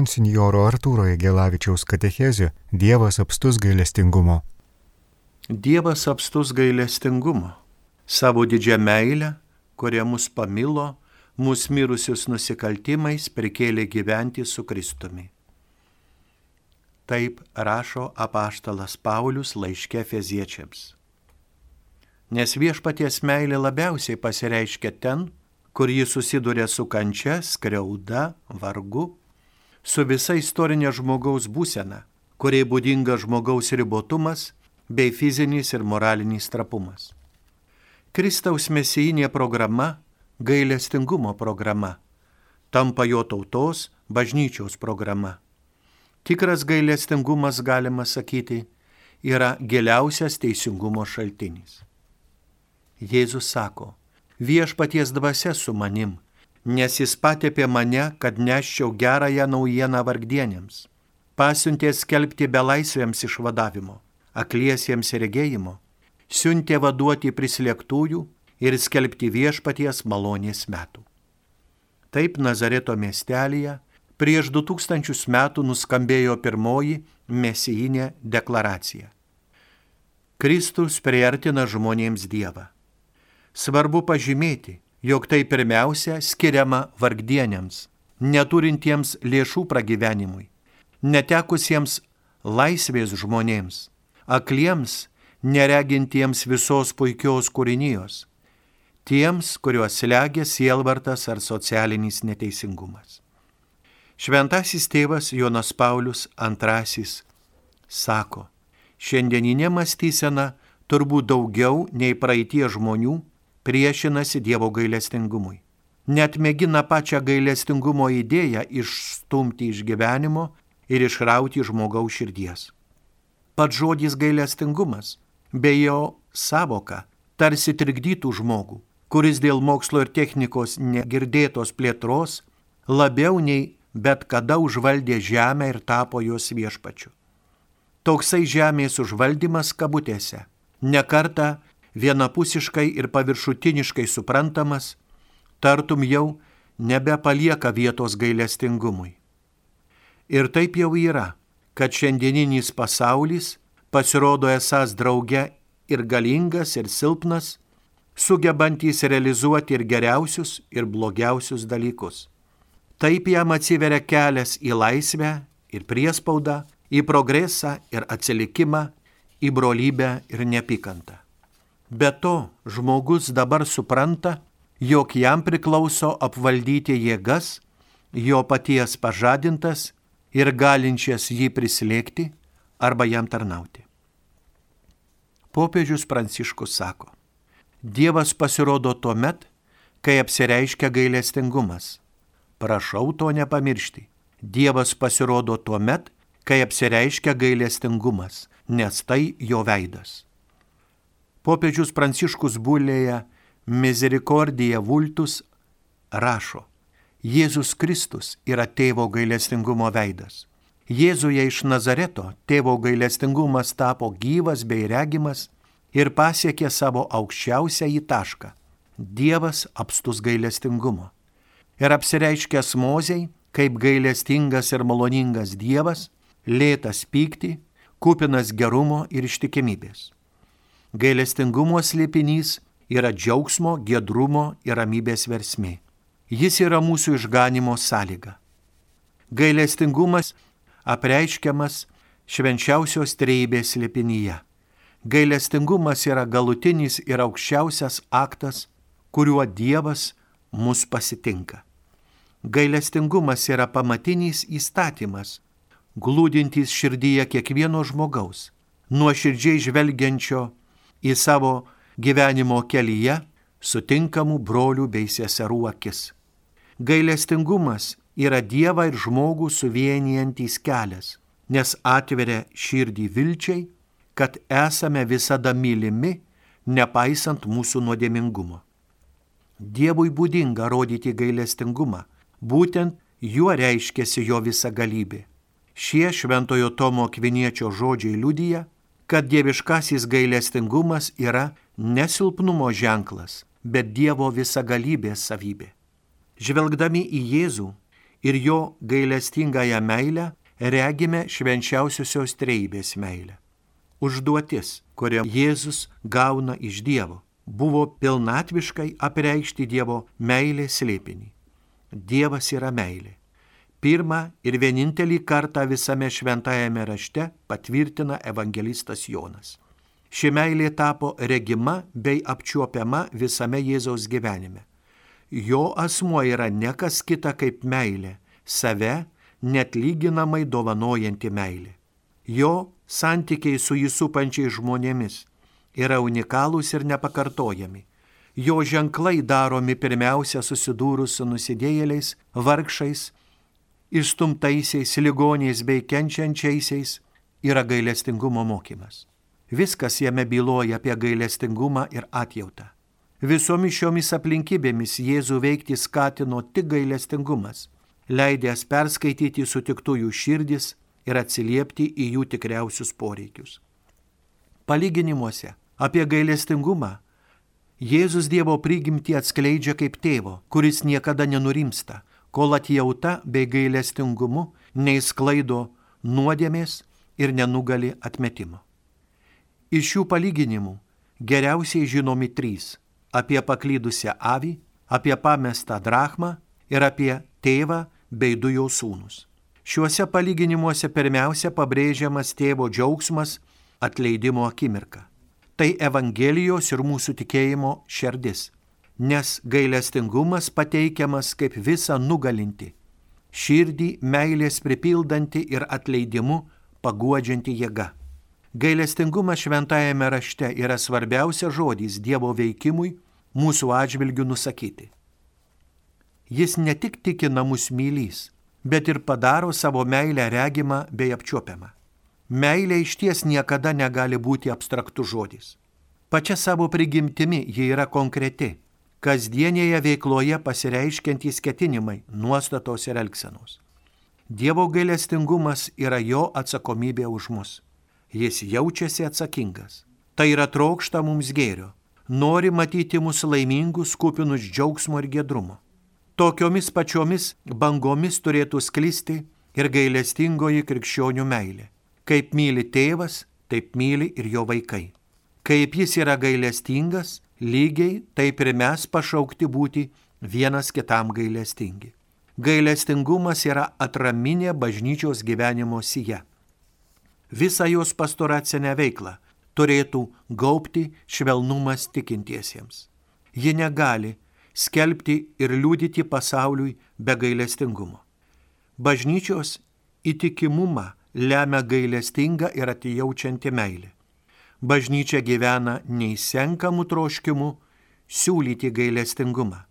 monsinjoro Artūro Jegelavičiaus katechezė Dievas apstus gailestingumo. Dievas apstus gailestingumo, savo didžią meilę, kurie mus pamilo, mūsų mirusius nusikaltimais prikėlė gyventi su Kristumi. Taip rašo apaštalas Paulius laiške feziečiams. Nes viešpaties meilė labiausiai pasireiškia ten, kur jis susiduria su kančia, skriauda, vargu, su visa istorinė žmogaus būsena, kuriai būdinga žmogaus ribotumas bei fizinis ir moralinis trapumas. Kristaus mesijinė programa gailestingumo programa, tampa jo tautos bažnyčios programa. Tikras gailestingumas, galima sakyti, yra giliausias teisingumo šaltinis. Jėzus sako, viešpaties dvasia su manim, nes jis patepė mane, kad neščiau gerąją naujieną vargdienėms, pasiuntė skelbti belaisvėms išvadavimo, akliesiems regėjimo, siuntė vaduoti prislėgtųjų ir skelbti viešpaties malonės metų. Taip Nazareto miestelėje prieš 2000 metų nuskambėjo pirmoji mesijinė deklaracija. Kristus priartina žmonėms Dievą. Svarbu pažymėti, jog tai pirmiausia skiriama vargdienėms, neturintiems lėšų pragyvenimui, netekusiems laisvės žmonėms, akliems, neregintiems visos puikios kūrinijos, tiems, kuriuos slegia sielvartas ar socialinis neteisingumas. Šventasis tėvas Jonas Paulius II sako, šiandieninė mąstysena turbūt daugiau nei praeitie žmonių priešinasi Dievo gailestingumui. Net mėgina pačią gailestingumo idėją išstumti iš gyvenimo ir išrauti žmogaus širdies. Pats žodis gailestingumas, be jo savoka, tarsi trikdytų žmogų kuris dėl mokslo ir technikos negirdėtos plėtros labiau nei bet kada užvaldė žemę ir tapo jos viešpačiu. Toksai žemės užvaldymas kabutėse, nekarta vienapusiškai ir paviršutiniškai suprantamas, tartum jau nebepalieka vietos gailestingumui. Ir taip jau yra, kad šiandieninis pasaulis pasirodo esas drauge ir galingas, ir silpnas, sugebantys realizuoti ir geriausius, ir blogiausius dalykus. Taip jam atsiveria kelias į laisvę ir priespaudą, į progresą ir atsilikimą, į brolybę ir neapykantą. Be to, žmogus dabar supranta, jog jam priklauso apvaldyti jėgas, jo paties pažadintas ir galinčias jį prislėgti arba jam tarnauti. Popiežius Pranciškus sako, Dievas pasirodo tuo met, kai apsireiškia gailestingumas. Prašau to nepamiršti. Dievas pasirodo tuo met, kai apsireiškia gailestingumas, nes tai jo veidas. Popiežius Pranciškus Bulėje Misericordija Vultus rašo, Jėzus Kristus yra tėvo gailestingumo veidas. Jėzuje iš Nazareto tėvo gailestingumas tapo gyvas bei regimas ir pasiekė savo aukščiausią į tašką - Dievas apstus gailestingumo. Ir apsireiškęs moziai, kaip gailestingas ir maloningas Dievas, lėtas pykti, kupinas gerumo ir ištikimybės. Gailestingumo slėpinys yra džiaugsmo, gedrumo ir ramybės versmė. Jis yra mūsų išganimo sąlyga. Gailestingumas apreiškiamas švenčiausios treibės slėpinyje gailestingumas yra galutinis ir aukščiausias aktas, kuriuo Dievas mus pasitinka. Gailestingumas yra pamatinis įstatymas, glūdintys širdyje kiekvieno žmogaus, nuoširdžiai žvelgiančio į savo gyvenimo kelyje sutinkamų brolių bei seserų akis. Gailestingumas yra Dievą ir žmogų suvienijantis kelias, nes atveria širdį vilčiai kad esame visada mylimi, nepaisant mūsų nuodėmingumo. Dievui būdinga rodyti gailestingumą, būtent juo reiškėsi jo visa galybė. Šie šventojo Tomo Kviniečio žodžiai liudyja, kad dieviškasis gailestingumas yra nesilpnumo ženklas, bet Dievo visagalybės savybė. Žvelgdami į Jėzų, ir jo gailestingąją meilę regime švenčiausiosios treibės meilę. Užduotis, kurią Jėzus gauna iš Dievo, buvo pilnatviškai apreikšti Dievo meilės slėpinį. Dievas yra meilė. Pirmą ir vienintelį kartą visame šventajame rašte patvirtina evangelistas Jonas. Ši meilė tapo regima bei apčiuopiama visame Jėzaus gyvenime. Jo asmuo yra nekas kita kaip meilė, save net lyginamai dovanojanti meilė. Jo santykiai su jį supančiai žmonėmis yra unikalūs ir nepakartojami. Jo ženklai daromi pirmiausia susidūrus su nusidėjėliais, vargšais, išstumtaisiais, ligoniais bei kenčiančiaisiais yra gailestingumo mokymas. Viskas jame byloja apie gailestingumą ir atjautą. Visomis šiomis aplinkybėmis Jėzų veikti skatino tik gailestingumas, leidęs perskaityti sutiktųjų širdis ir atsiliepti į jų tikriausius poreikius. Palyginimuose apie gailestingumą Jėzus Dievo prigimtį atskleidžia kaip tėvo, kuris niekada nenurimsta, kol atjauta bei gailestingumu neįsklaido nuodėmės ir nenugali atmetimo. Iš šių palyginimų geriausiai žinomi trys - apie paklydusią avį, apie pamestą drachmą ir apie tėvą bei du jo sūnus. Šiuose palyginimuose pirmiausia pabrėžiamas tėvo džiaugsmas atleidimo akimirka. Tai Evangelijos ir mūsų tikėjimo šerdis nes gailestingumas pateikiamas kaip visa nugalinti, širdį meilės pripildanti ir atleidimu paguodžianti jėga. Gailestingumas šventajame rašte yra svarbiausias žodis Dievo veikimui mūsų atžvilgių nusakyti. Jis ne tik tikina mus mylys, bet ir padaro savo meilę regimą bei apčiuopiamą. Meilė iš ties niekada negali būti abstraktus žodis. Pačia savo prigimtimi ji yra konkreti kasdienėje veikloje pasireiškiantys ketinimai, nuostatos ir elgsenos. Dievo gailestingumas yra jo atsakomybė už mus. Jis jaučiasi atsakingas. Tai yra trokšta mums gėrio. Nori matyti mus laimingus, kupinus džiaugsmo ir gedrumo. Tokiomis pačiomis bangomis turėtų sklisti ir gailestingoji krikščionių meilė. Kaip myli tėvas, taip myli ir jo vaikai. Kaip jis yra gailestingas, lygiai taip ir mes pašaukti būti vienas kitam gailestingi. Gailestingumas yra atraminė bažnyčios gyvenimo sija. Visą jos pastoracinę veiklą turėtų gaupti švelnumas tikintiesiems. Ji negali skelbti ir liūdyti pasauliui be gailestingumo. Bažnyčios įtikimumą lemia gailestinga ir atijaučianti meilė bažnyčia gyvena neįsenkamų troškimų siūlyti gailestingumą.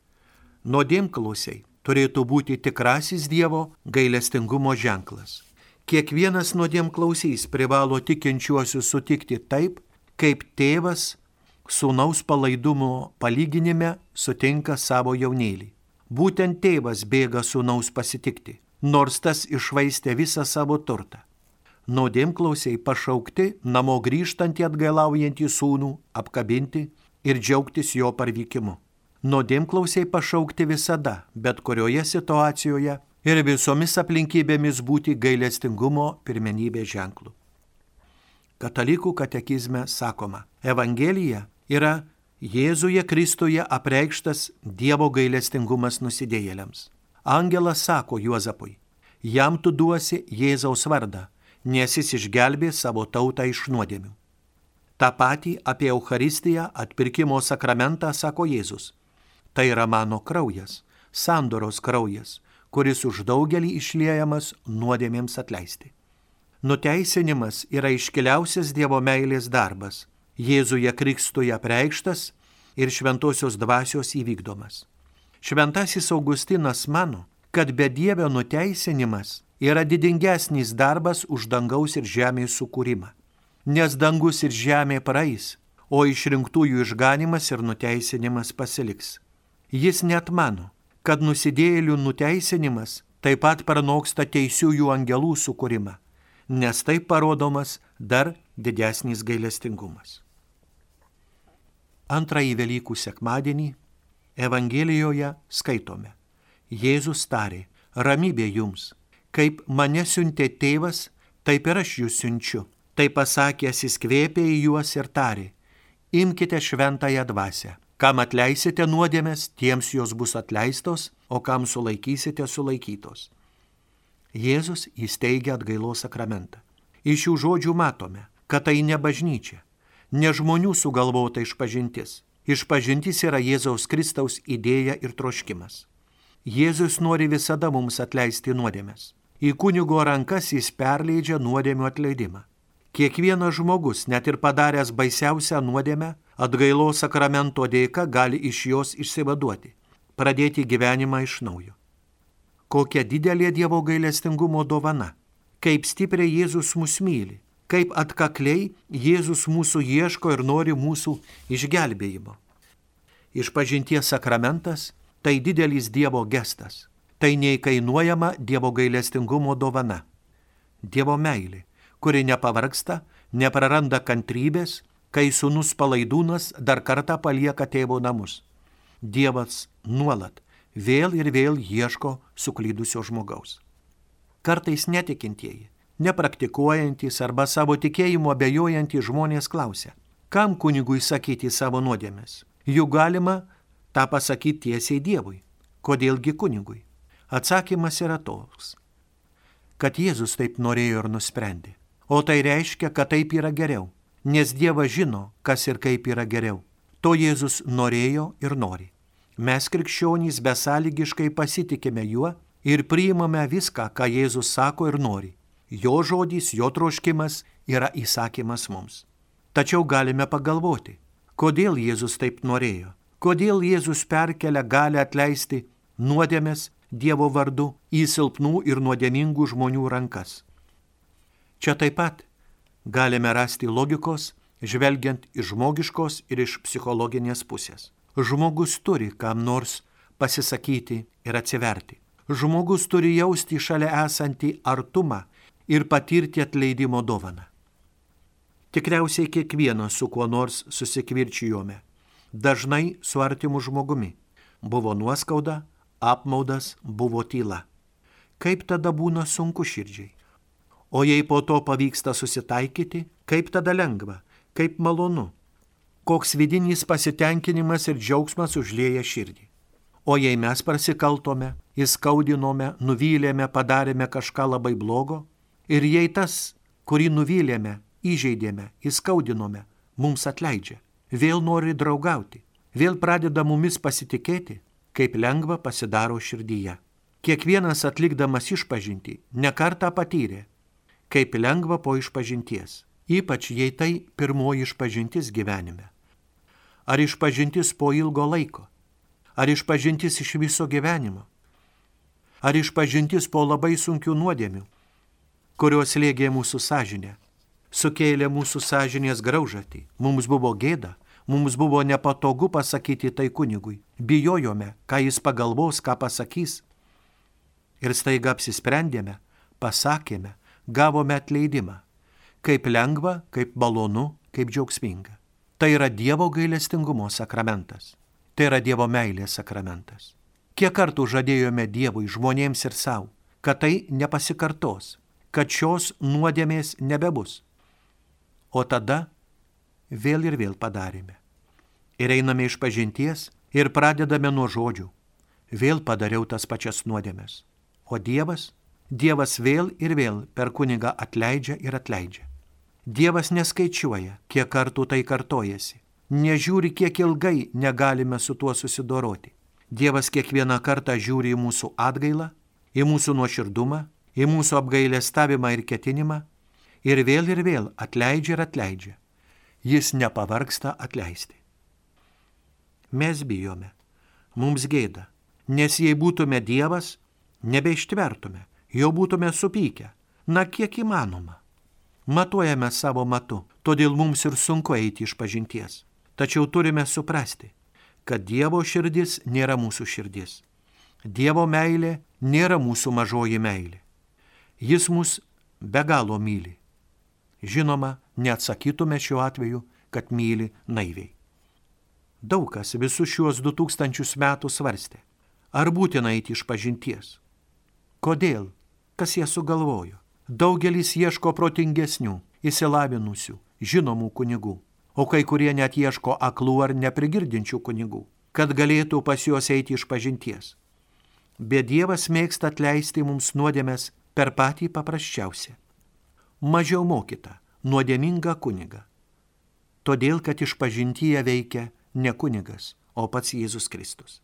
Nuodėmklausiai turėtų būti tikrasis Dievo gailestingumo ženklas. Kiekvienas nuodėmklausys privalo tikinčiuosius sutikti taip, kaip tėvas sūnaus palaidumo palyginime sutinka savo jaunėlį. Būtent tėvas bėga sūnaus pasitikti, nors tas išvaistė visą savo turtą nuodėmklausiai pašaukti namo grįžtantį atgailaujantį sūnų, apkabinti ir džiaugtis jo parvykimu. Nuodėmklausiai pašaukti visada, bet kurioje situacijoje ir visomis aplinkybėmis būti gailestingumo pirmenybės ženklu. Katalikų katekizme sakoma, Evangelija yra Jėzuje Kristuje apreikštas Dievo gailestingumas nusidėjėliams. Angelas sako Juozapui, jam tu duosi Jėzaus vardą nes jis išgelbė savo tautą iš nuodėmių. Ta pati apie Eucharistiją atpirkimo sakramentą sako Jėzus. Tai yra mano kraujas, sandoros kraujas, kuris už daugelį išliejamas nuodėmėms atleisti. Nuteisinimas yra iškiliausias Dievo meilės darbas, Jėzuje Kristuje preikštas ir šventosios dvasios įvykdomas. Šventasis Augustinas mano, kad be Dievio nuteisinimas yra didingesnis darbas už dangaus ir žemės sukūrimą. Nes dangus ir žemė praeis, o išrinktųjų išganimas ir nuteisinimas pasiliks. Jis net mano, kad nusidėjėlių nuteisinimas taip pat pranoksta teisiųjų angelų sukūrimą, nes taip parodomas dar didesnis gailestingumas. Antrąjį Velykų sekmadienį Evangelijoje skaitome. Jėzus tarė, ramybė jums. Kaip mane siuntė tėvas, taip ir aš jūs siunčiu. Tai pasakęs jis kvėpė į juos ir tarė, imkite šventąją dvasę. Kam atleisite nuodėmės, tiems jos bus atleistos, o kam sulaikysite, sulaikytos. Jėzus įsteigia atgailos sakramentą. Iš šių žodžių matome, kad tai ne bažnyčia, ne žmonių sugalvota išpažintis. Išpažintis yra Jėzaus Kristaus idėja ir troškimas. Jėzus nori visada mums atleisti nuodėmės. Į kunigo rankas jis perleidžia nuodėmių atleidimą. Kiekvienas žmogus, net ir padaręs baisiausią nuodėmę, atgailos sakramento dėka gali iš jos išsivaduoti, pradėti gyvenimą iš naujo. Kokia didelė Dievo gailestingumo dovana, kaip stipriai Jėzus mus myli, kaip atkakliai Jėzus mūsų ieško ir nori mūsų išgelbėjimo. Išpažinties sakramentas - tai didelis Dievo gestas, tai neįkainuojama Dievo gailestingumo dovana. Dievo meilė, kuri nepavargsta, nepraranda kantrybės, kai sunus palaidūnas dar kartą palieka tėvo namus. Dievas nuolat vėl ir vėl ieško suklydusio žmogaus. Kartais netikintieji nepraktikuojantys arba savo tikėjimu abejojantys žmonės klausia, kam kunigui sakyti savo nuodėmės. Juk galima tą pasakyti tiesiai Dievui. Kodėlgi kunigui? Atsakymas yra toks, kad Jėzus taip norėjo ir nusprendė. O tai reiškia, kad taip yra geriau, nes Dievas žino, kas ir kaip yra geriau. To Jėzus norėjo ir nori. Mes krikščionys besąlygiškai pasitikime juo ir priimame viską, ką Jėzus sako ir nori jo žodis, jo troškimas yra įsakymas mums. Tačiau galime pagalvoti, kodėl Jėzus taip norėjo, kodėl Jėzus perkelia gali atleisti nuodėmės Dievo vardu į silpnų ir nuodėmingų žmonių rankas. Čia taip pat galime rasti logikos, žvelgiant iš žmogiškos ir iš psichologinės pusės. Žmogus turi kam nors pasisakyti ir atsiverti. Žmogus turi jausti šalia esantį artumą ir patirti atleidimo dovaną. Tikriausiai kiekvienas su kuo nors susikvirčijome, dažnai su artimu žmogumi. Buvo nuoskauda, apmaudas, buvo tyla. Kaip tada būna sunku širdžiai? O jei po to pavyksta susitaikyti, kaip tada lengva, kaip malonu? Koks vidinis pasitenkinimas ir džiaugsmas užlėja širdį. O jei mes prasikaltome, įskaudinome, nuvylėme, padarėme kažką labai blogo, Ir jei tas, kurį nuvylėme, įžeidėme, įskaudinome, mums atleidžia, vėl nori draugauti, vėl pradeda mumis pasitikėti, kaip lengva pasidaro širdyje. Kiekvienas atlikdamas išpažinti nekartą patyrė, kaip lengva po išpažinties, ypač jei tai pirmoji išpažintis gyvenime. Ar išpažintis po ilgo laiko, ar išpažintis iš viso gyvenimo, ar išpažintis po labai sunkių nuodėmių, kurios lėgė mūsų sąžinę, sukėlė mūsų sąžinės graužatį, mums buvo gėda, mums buvo nepatogu pasakyti tai kunigui, bijojome, ką jis pagalvos, ką pasakys. Ir staiga apsisprendėme, pasakėme, gavome atleidimą. Kaip lengva, kaip malonu, kaip džiaugsminga. Tai yra Dievo gailestingumo sakramentas. Tai yra Dievo meilės sakramentas. Kiek kartų žadėjome Dievui, žmonėms ir savo, kad tai nepasikartos, kad šios nuodėmės nebebus. O tada vėl ir vėl padarėme. Ir einame iš pažinties ir pradedame nuo žodžių. Vėl padariau tas pačias nuodėmės. O Dievas, Dievas vėl ir vėl per kunigą atleidžia ir atleidžia. Dievas neskaičiuoja, kiek kartų tai kartojasi. Nežiūri, kiek ilgai negalime su tuo susidoroti. Dievas kiekvieną kartą žiūri į mūsų atgailą, į mūsų nuoširdumą į mūsų apgailestavimą ir ketinimą ir vėl ir vėl atleidžia ir atleidžia. Jis nepavargsta atleisti. Mes bijome, mums gėda, nes jei būtume Dievas, nebeištvertume, jau būtume supykę, na kiek įmanoma. Matuojame savo matu, todėl mums ir sunku eiti iš pažinties. Tačiau turime suprasti, kad Dievo širdis nėra mūsų širdis. Dievo meilė nėra mūsų mažoji meilė. Jis mus be galo myli. Žinoma, neatsakytume šiuo atveju, kad myli naiviai. Daug kas visus šiuos du tūkstančius metų svarstė, ar būtina eiti iš pažinties. Kodėl? Kas jie sugalvojo? Daugelis ieško protingesnių, įsilavinusių, žinomų kunigų, o kai kurie net ieško aklų ar neprigirdinčių kunigų, kad galėtų pas juos eiti iš pažinties. Bet Dievas mėgsta atleisti mums nuodėmės per patį paprasčiausią. Mažiau mokytą, nuodėmingą kunigą. Todėl, kad iš pažintyje veikia ne kunigas, o pats Jėzus Kristus.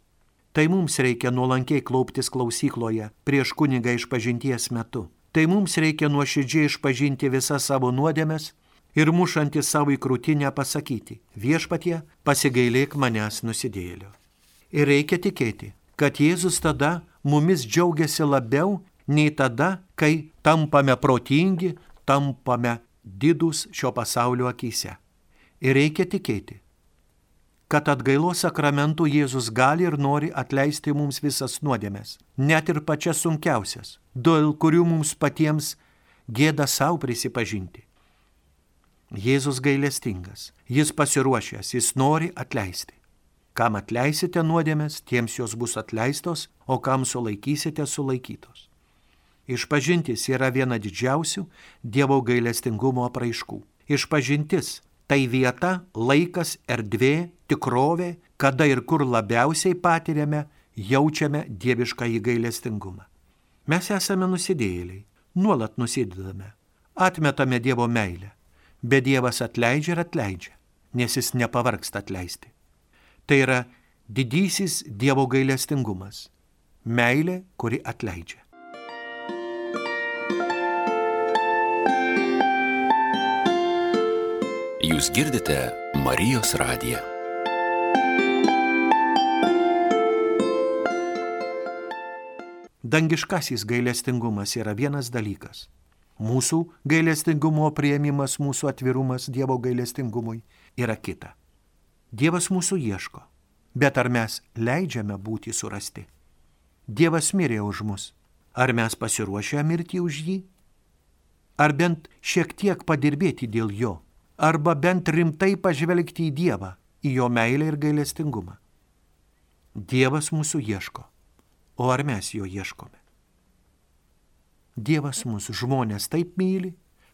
Tai mums reikia nuolankiai klauptis klausykloje prieš kunigą išpažinties metu. Tai mums reikia nuoširdžiai išpažinti visas savo nuodėmes ir mušantį savo į krūtinę pasakyti, viešpatie, pasigailėk manęs nusidėlio. Ir reikia tikėti, kad Jėzus tada mumis džiaugiasi labiau nei tada, kai tampame protingi, tampame didus šio pasaulio akise. Ir reikia tikėti, kad atgailos sakramentų Jėzus gali ir nori atleisti mums visas nuodėmės, net ir pačias sunkiausias, dėl kurių mums patiems gėda savo prisipažinti. Jėzus gailestingas, jis pasiruošęs, jis nori atleisti. Kam atleisite nuodėmės, tiems jos bus atleistos, o kam sulaikysite, sulaikytos. Išpažintis yra viena didžiausių Dievo gailestingumo apraiškų. Išpažintis tai vieta, laikas, erdvė, tikrovė, kada ir kur labiausiai patiriame, jaučiame dievišką įgailestingumą. Mes esame nusidėjėliai, nuolat nusidedame, atmetame Dievo meilę, bet Dievas atleidžia ir atleidžia, nes jis nepavargsta atleisti. Tai yra didysis Dievo gailestingumas - meilė, kuri atleidžia. Jūs girdite Marijos radiją. Dangiškasis gailestingumas yra vienas dalykas. Mūsų gailestingumo prieimimas, mūsų atvirumas Dievo gailestingumui yra kita. Dievas mūsų ieško, bet ar mes leidžiame būti surasti? Dievas mirė už mus. Ar mes pasiruošę mirti už jį? Ar bent šiek tiek padirbėti dėl jo? Arba bent rimtai pažvelgti į Dievą, į jo meilę ir gailestingumą. Dievas mūsų ieško, o ar mes jo ieškome? Dievas mūsų žmonės taip myli,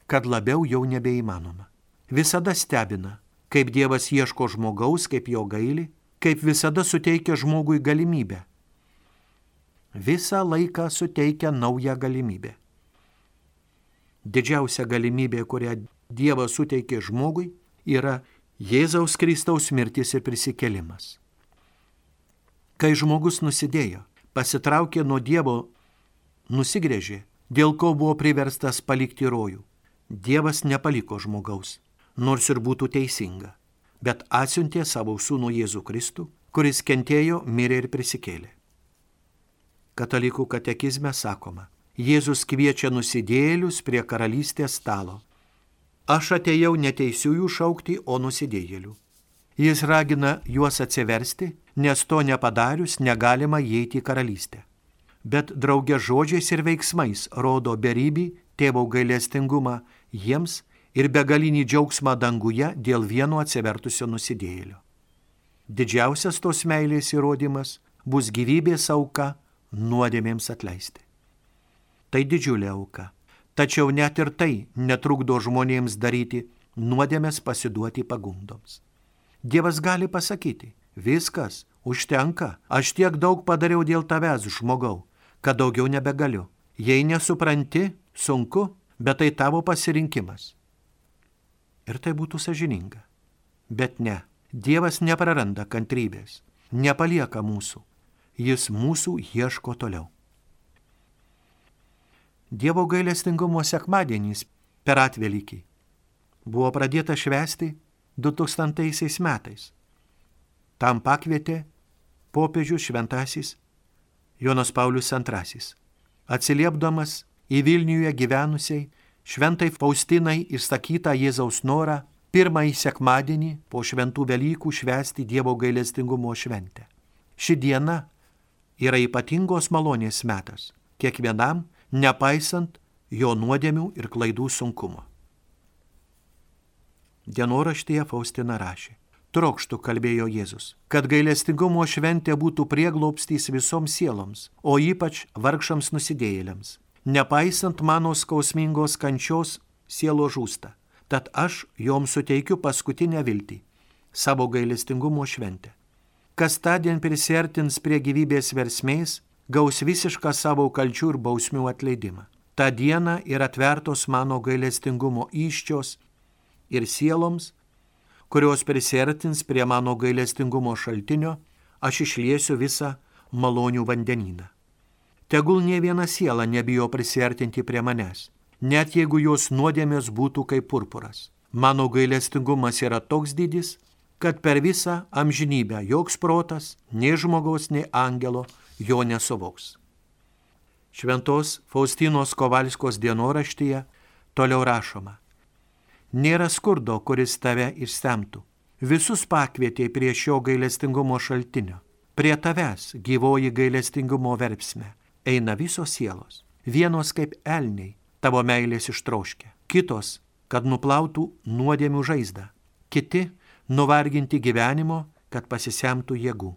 kad labiau jau nebeįmanoma. Visada stebina, kaip Dievas ieško žmogaus, kaip jo gaili, kaip visada suteikia žmogui galimybę. Visą laiką suteikia naują galimybę. Didžiausia galimybė, kurią Dievas suteikė žmogui, yra Jėzaus Kristaus mirtis ir prisikelimas. Kai žmogus nusidėjo, pasitraukė nuo Dievo, nusigrėžė, dėl ko buvo priverstas palikti rojų. Dievas nepaliko žmogaus, nors ir būtų teisinga, bet atsiuntė savo sūnų Jėzų Kristų, kuris kentėjo, mirė ir prisikėlė. Katalikų katekizme sakoma, Jėzus kviečia nusidėlius prie karalystės stalo Aš atėjau neteisiųjų šaukti, o nusidėjėlių. Jis ragina juos atsiversti, nes to nepadarius negalima įeiti į karalystę. Bet draugė žodžiais ir veiksmais rodo beribį tėvo gailestingumą jiems ir begalinį džiaugsmą danguje dėl vieno atsivertusio nusidėjėlio. Didžiausias tos meilės įrodymas bus gyvybės auka nuodėmėms atleisti. Tai didžiulė auka Tačiau net ir tai netrukdo žmonėms daryti nuodėmės pasiduoti pagundoms. Dievas gali pasakyti, viskas, užtenka, aš tiek daug padariau dėl tavęs, žmogau, kad daugiau nebegaliu. Jei nesupranti, sunku, bet tai tavo pasirinkimas. Ir tai būtų sažininga. Bet ne, Dievas nepraranda kantrybės, nepalieka mūsų, jis mūsų ieško toliau. Dievo gailestingumo sekmadienys per atvelykį buvo pradėta švesti 2000 metais. Tam pakvietė popiežius šventasis Jonas Paulius II, atsiliepdamas į Vilniuje gyvenusiai šventai Faustinai išsakytą Jėzaus norą pirmąjį sekmadienį po šventų Velykų švesti Dievo gailestingumo šventę. Ši diena yra ypatingos malonės metas kiekvienam nepaisant jo nuodėmių ir klaidų sunkumo. Dienoraštyje Faustina rašė, Trokštų, kalbėjo Jėzus, kad gailestingumo šventė būtų prieglopstys visoms sieloms, o ypač vargšams nusidėjėliams. Nepaisant mano skausmingos kančios, sielo žūsta. Tad aš joms suteikiu paskutinę viltį - savo gailestingumo šventę. Kas tądien prisertins prie gyvybės versmės, gaus visišką savo kalčių ir bausmių atleidimą. Ta diena yra atvertos mano gailestingumo iščios ir sieloms, kurios prisertins prie mano gailestingumo šaltinio, aš išliesiu visą malonių vandenyną. Tegul ne viena siela nebijo prisertinti prie manęs, net jeigu jos nuodėmės būtų kaip purpuras. Mano gailestingumas yra toks didis, kad per visą amžinybę joks protas, nei žmogaus, nei angelo jo nesuvoks. Šventos Faustinos Kovalskos dienoraštyje toliau rašoma. Nėra skurdo, kuris tave išsemtų. Visus pakvietė prie šio gailestingumo šaltinio. Prie tavęs gyvoji gailestingumo verpsme eina visos sielos. Vienos kaip elniai tavo meilės ištroškia. Kitos, kad nuplautų nuodėmių žaizdą. Kiti, nuvarginti gyvenimo, kad pasisemtų jėgų.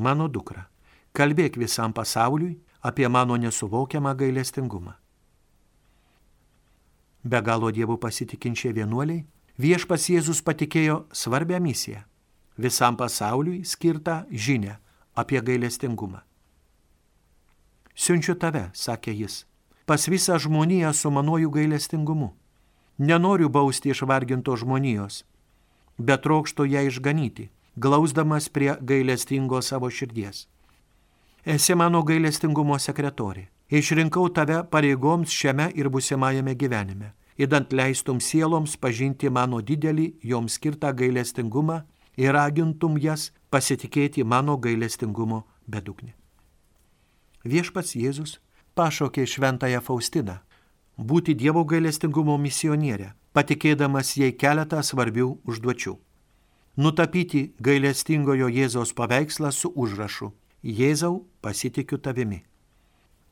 Mano dukra, kalbėk visam pasauliui apie mano nesuvokiamą gailestingumą be galo dievų pasitikinčiai vienuoliai, viešpas Jėzus patikėjo svarbią misiją - visam pasauliui skirtą žinę apie gailestingumą. Siunčiu tave, sakė jis, pas visą žmoniją su manuoju gailestingumu. Nenoriu bausti išvarginto žmonijos, bet trokštų ją išganyti, glausdamas prie gailestingo savo širdies. Esi mano gailestingumo sekretorė. Išrinkau tave pareigoms šiame ir busimajame gyvenime, įdant leistum sieloms pažinti mano didelį, joms skirtą gailestingumą ir ragintum jas pasitikėti mano gailestingumo bedugnį. Viešpats Jėzus pašaukė šventąją Faustiną būti Dievo gailestingumo misionierė, patikėdamas jai keletą svarbių užduočių. Nutapyti gailestingojo Jėzaus paveikslą su užrašu Jėzau pasitikiu tavimi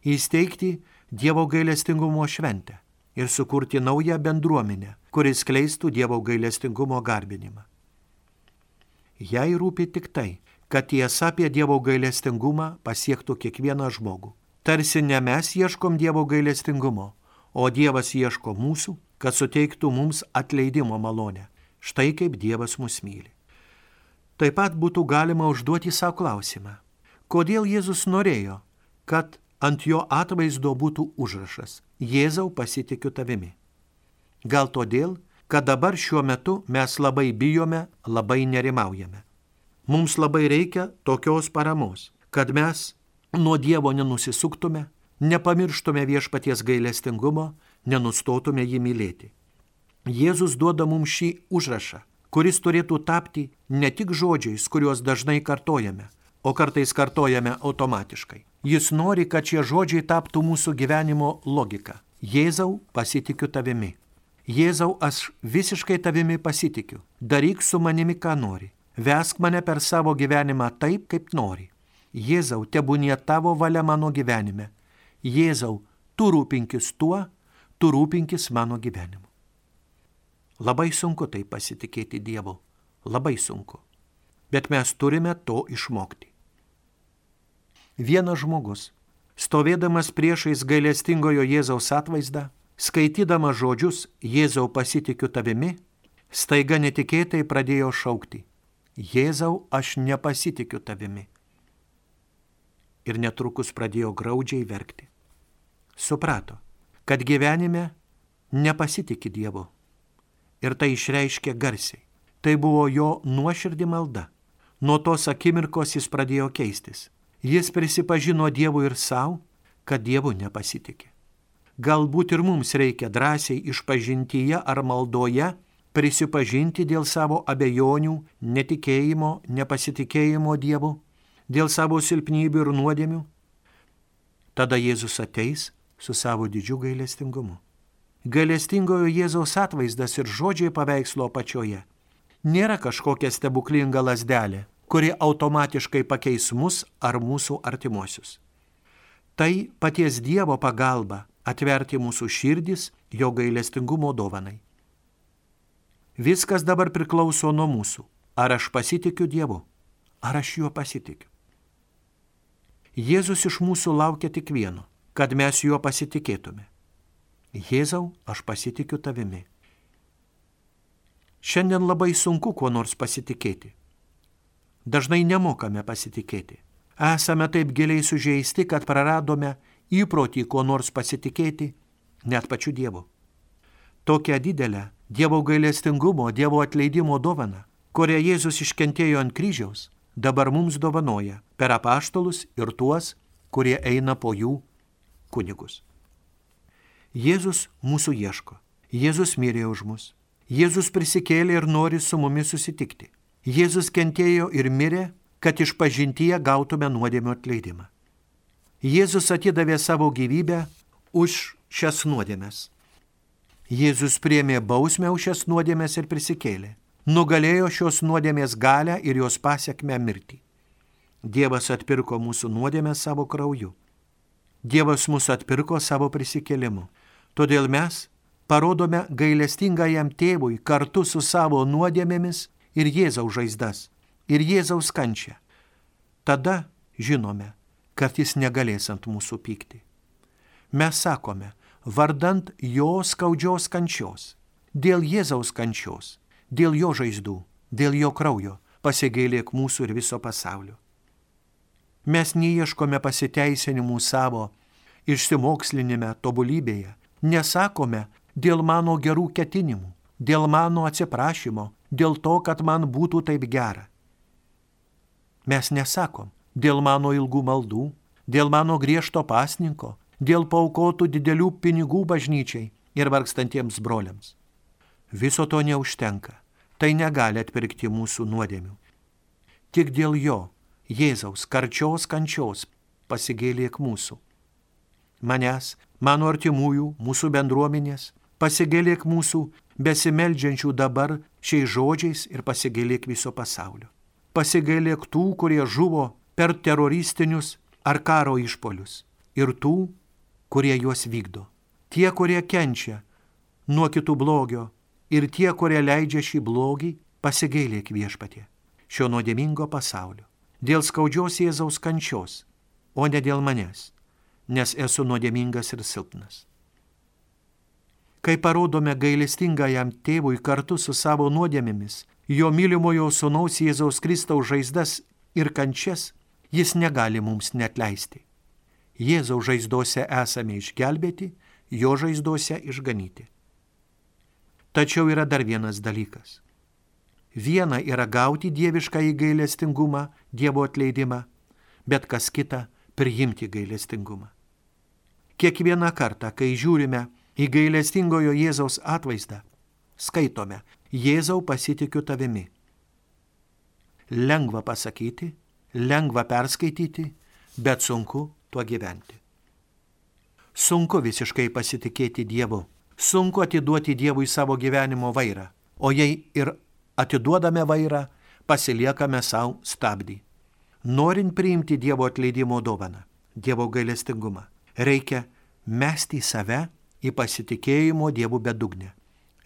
įsteigti Dievo gailestingumo šventę ir sukurti naują bendruomenę, kuris kleistų Dievo gailestingumo garbinimą. Jai rūpi tik tai, kad tiesa apie Dievo gailestingumą pasiektų kiekvieną žmogų. Tarsi ne mes ieškom Dievo gailestingumo, o Dievas ieško mūsų, kad suteiktų mums atleidimo malonę. Štai kaip Dievas mus myli. Taip pat būtų galima užduoti savo klausimą, kodėl Jėzus norėjo, kad ant jo atvaizdo būtų užrašas Jėzau pasitikiu tavimi. Gal todėl, kad dabar šiuo metu mes labai bijome, labai nerimaujame. Mums labai reikia tokios paramos, kad mes nuo Dievo nenusisuktume, nepamirštume viešpaties gailestingumo, nenustotume jį mylėti. Jėzus duoda mums šį užrašą, kuris turėtų tapti ne tik žodžiais, kuriuos dažnai kartojame, o kartais kartojame automatiškai. Jis nori, kad šie žodžiai taptų mūsų gyvenimo logika. Jėzau, pasitikiu tavimi. Jėzau, aš visiškai tavimi pasitikiu. Daryk su manimi, ką nori. Vesk mane per savo gyvenimą taip, kaip nori. Jėzau, tebūnie tavo valia mano gyvenime. Jėzau, tu rūpinkis tuo, tu rūpinkis mano gyvenimu. Labai sunku tai pasitikėti Dievu. Labai sunku. Bet mes turime to išmokti vienas žmogus, stovėdamas priešais gailestingojo Jėzaus atvaizdą, skaitydamas žodžius Jėzau pasitikiu tavimi, staiga netikėtai pradėjo šaukti Jėzau aš nepasitikiu tavimi. Ir netrukus pradėjo graudžiai verkti. Suprato, kad gyvenime nepasitikė Dievu. Ir tai išreiškė garsiai. Tai buvo jo nuoširdį malda. Nuo tos akimirkos jis pradėjo keistis. Jis prisipažino Dievui ir savo, kad Dievu nepasitikė. Galbūt ir mums reikia drąsiai išpažintyje ar maldoje prisipažinti dėl savo abejonių, netikėjimo, nepasitikėjimo Dievu, dėl savo silpnybių ir nuodėmių. Tada Jėzus ateis su savo didžiu gailestingumu. Gailestingojo Jėzaus atvaizdas ir žodžiai paveikslo apačioje nėra kažkokia stebuklinga lasdelė, kuri automatiškai pakeis mus ar mūsų artimuosius. Tai paties Dievo pagalba atverti mūsų širdis jo gailestingumo dovanai. Viskas dabar priklauso nuo mūsų. Ar aš pasitikiu Dievu, ar aš juo pasitikiu. Jėzus iš mūsų laukia tik vieno - kad mes juo pasitikėtume. Jėzau, aš pasitikiu tavimi. Šiandien labai sunku kuo nors pasitikėti. Dažnai nemokame pasitikėti. Esame taip giliai sužeisti, kad praradome įprotį kuo nors pasitikėti, net pačiu Dievu. Tokią didelę Dievo gailestingumo, Dievo atleidimo dovaną, kurią Jėzus iškentėjo ant kryžiaus, dabar mums dovanoja per apaštalus ir tuos, kurie eina po jų kunigus. Jėzus mūsų ieško. Jėzus mirė už mus. Jėzus prisikėlė ir nori su mumis susitikti. Jėzus kentėjo ir mirė, kad iš pažintyje gautume nuodėmio atleidimą. Jėzus atidavė savo gyvybę už šias nuodėmes. Jėzus priemė bausmę už šias nuodėmes ir prisikėlė. Nugalėjo šios nuodėmės galę ir jos pasiekmę mirtį. Dievas atpirko mūsų nuodėmę savo krauju. Dievas mūsų atpirko savo prisikėlimu. Todėl mes parodome gailestingajam tėvui kartu su savo nuodėmėmis ir Jėzaus žaizdas, ir Jėzaus kančią. Tada žinome, kad jis negalės ant mūsų pykti. Mes sakome, vardant jo skaudžios kančios, dėl Jėzaus kančios, dėl jo žaizdų, dėl jo kraujo, pasigailėk mūsų ir viso pasaulio. Mes neieškome pasiteisinimų savo išsimokslinime tobulybėje, nesakome dėl mano gerų ketinimų, dėl mano atsiprašymo, dėl to, kad man būtų taip gera. Mes nesakom dėl mano ilgų maldų, dėl mano griežto pasninko, dėl paukotų didelių pinigų bažnyčiai ir vargstantiems broliams. Viso to neužtenka, tai negali atpirkti mūsų nuodėmių. Tik dėl jo, Jėzaus karčios kančios, pasigėlėk mūsų manęs, mano artimųjų, mūsų bendruomenės, pasigėlėk mūsų besimeldžiančių dabar šiais žodžiais ir pasigėlėk viso pasaulio. Pasigėlėk tų, kurie žuvo per teroristinius ar karo išpolius ir tų, kurie juos vykdo. Tie, kurie kenčia nuo kitų blogio ir tie, kurie leidžia šį blogį, pasigėlėk viešpatie šio nuodėmingo pasaulio. Dėl skaudžios Jėzaus kančios, o ne dėl manęs nes esu nuodėmingas ir silpnas. Kai parodome gailestingajam tėvui kartu su savo nuodėmėmis, jo mylimojo sunaus Jėzaus Kristaus žaizdas ir kančias, jis negali mums net leisti. Jėzaus žaizdose esame išgelbėti, jo žaizdose išganyti. Tačiau yra dar vienas dalykas. Viena yra gauti dievišką įgailestingumą, Dievo atleidimą, bet kas kita priimti gailestingumą. Kiekvieną kartą, kai žiūrime į gailestingojo Jėzaus atvaizdą, skaitome, Jėzau pasitikiu tavimi. Lengva pasakyti, lengva perskaityti, bet sunku tuo gyventi. Sunku visiškai pasitikėti Dievu, sunku atiduoti Dievui savo gyvenimo vairą, o jei ir atiduodame vairą, pasiliekame savo stabdį norint priimti Dievo atleidimo dovaną, Dievo gailestingumą, reikia mesti į save į pasitikėjimo Dievu bedugnę.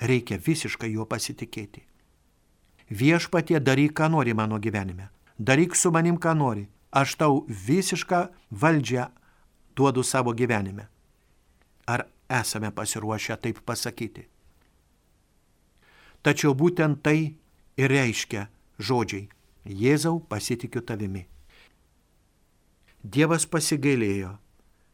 Reikia visiškai juo pasitikėti. Viešpatie daryk, ką nori mano gyvenime. Daryk su manim, ką nori. Aš tau visišką valdžią duodu savo gyvenime. Ar esame pasiruošę taip pasakyti? Tačiau būtent tai ir reiškia žodžiai Jėzau, pasitikiu tavimi. Dievas pasigailėjo,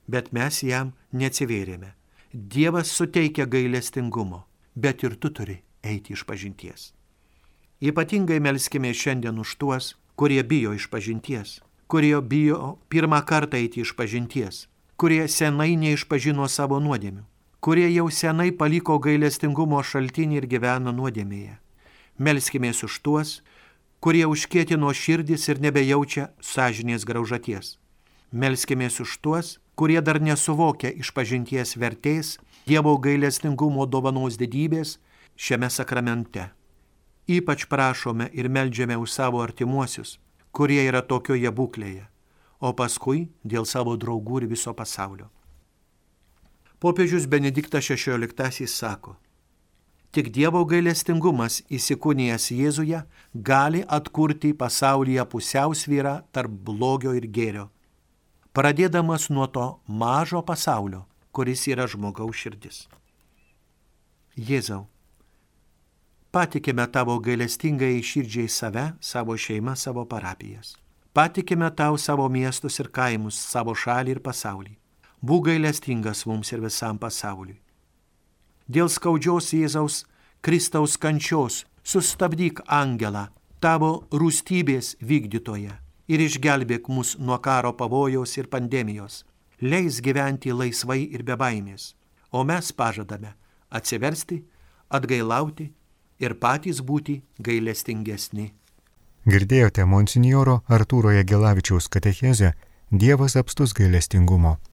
bet mes jam neatsivėrėme. Dievas suteikia gailestingumo, bet ir tu turi eiti iš pažinties. Ypatingai melskime šiandien už tuos, kurie bijo iš pažinties, kurie bijo pirmą kartą eiti iš pažinties, kurie senai neišpažino savo nuodėmių, kurie jau senai paliko gailestingumo šaltinį ir gyvena nuodėmėje. Melskime už tuos, kurie užkėtino širdis ir nebejaučia sąžinės graužaties. Melskimės už tuos, kurie dar nesuvokia išpažinties vertės, Dievo gailestingumo dovanos didybės šiame sakramente. Ypač prašome ir melžiame už savo artimuosius, kurie yra tokioje būklėje, o paskui dėl savo draugų ir viso pasaulio. Popiežius Benediktas XVI sako, Tik Dievo gailestingumas įsikūnijęs Jėzuje gali atkurti pasaulyje pusiausvyrą tarp blogio ir gėrio, pradėdamas nuo to mažo pasaulio, kuris yra žmogaus širdis. Jėzau, patikime tavo gailestingai širdžiai save, savo šeimą, savo parapijas. Patikime tau savo miestus ir kaimus, savo šalį ir pasaulį. Būk gailestingas mums ir visam pasauliui. Dėl skaudžios Jėzaus Kristaus kančios sustabdyk angelą, tavo rūstybės vykdytoje ir išgelbėk mus nuo karo pavojaus ir pandemijos. Leis gyventi laisvai ir be baimės. O mes pažadame atsiversti, atgailauti ir patys būti gailestingesni. Girdėjote monsinjoro Artūro Jagelavičiaus katechezę Dievas apstus gailestingumo.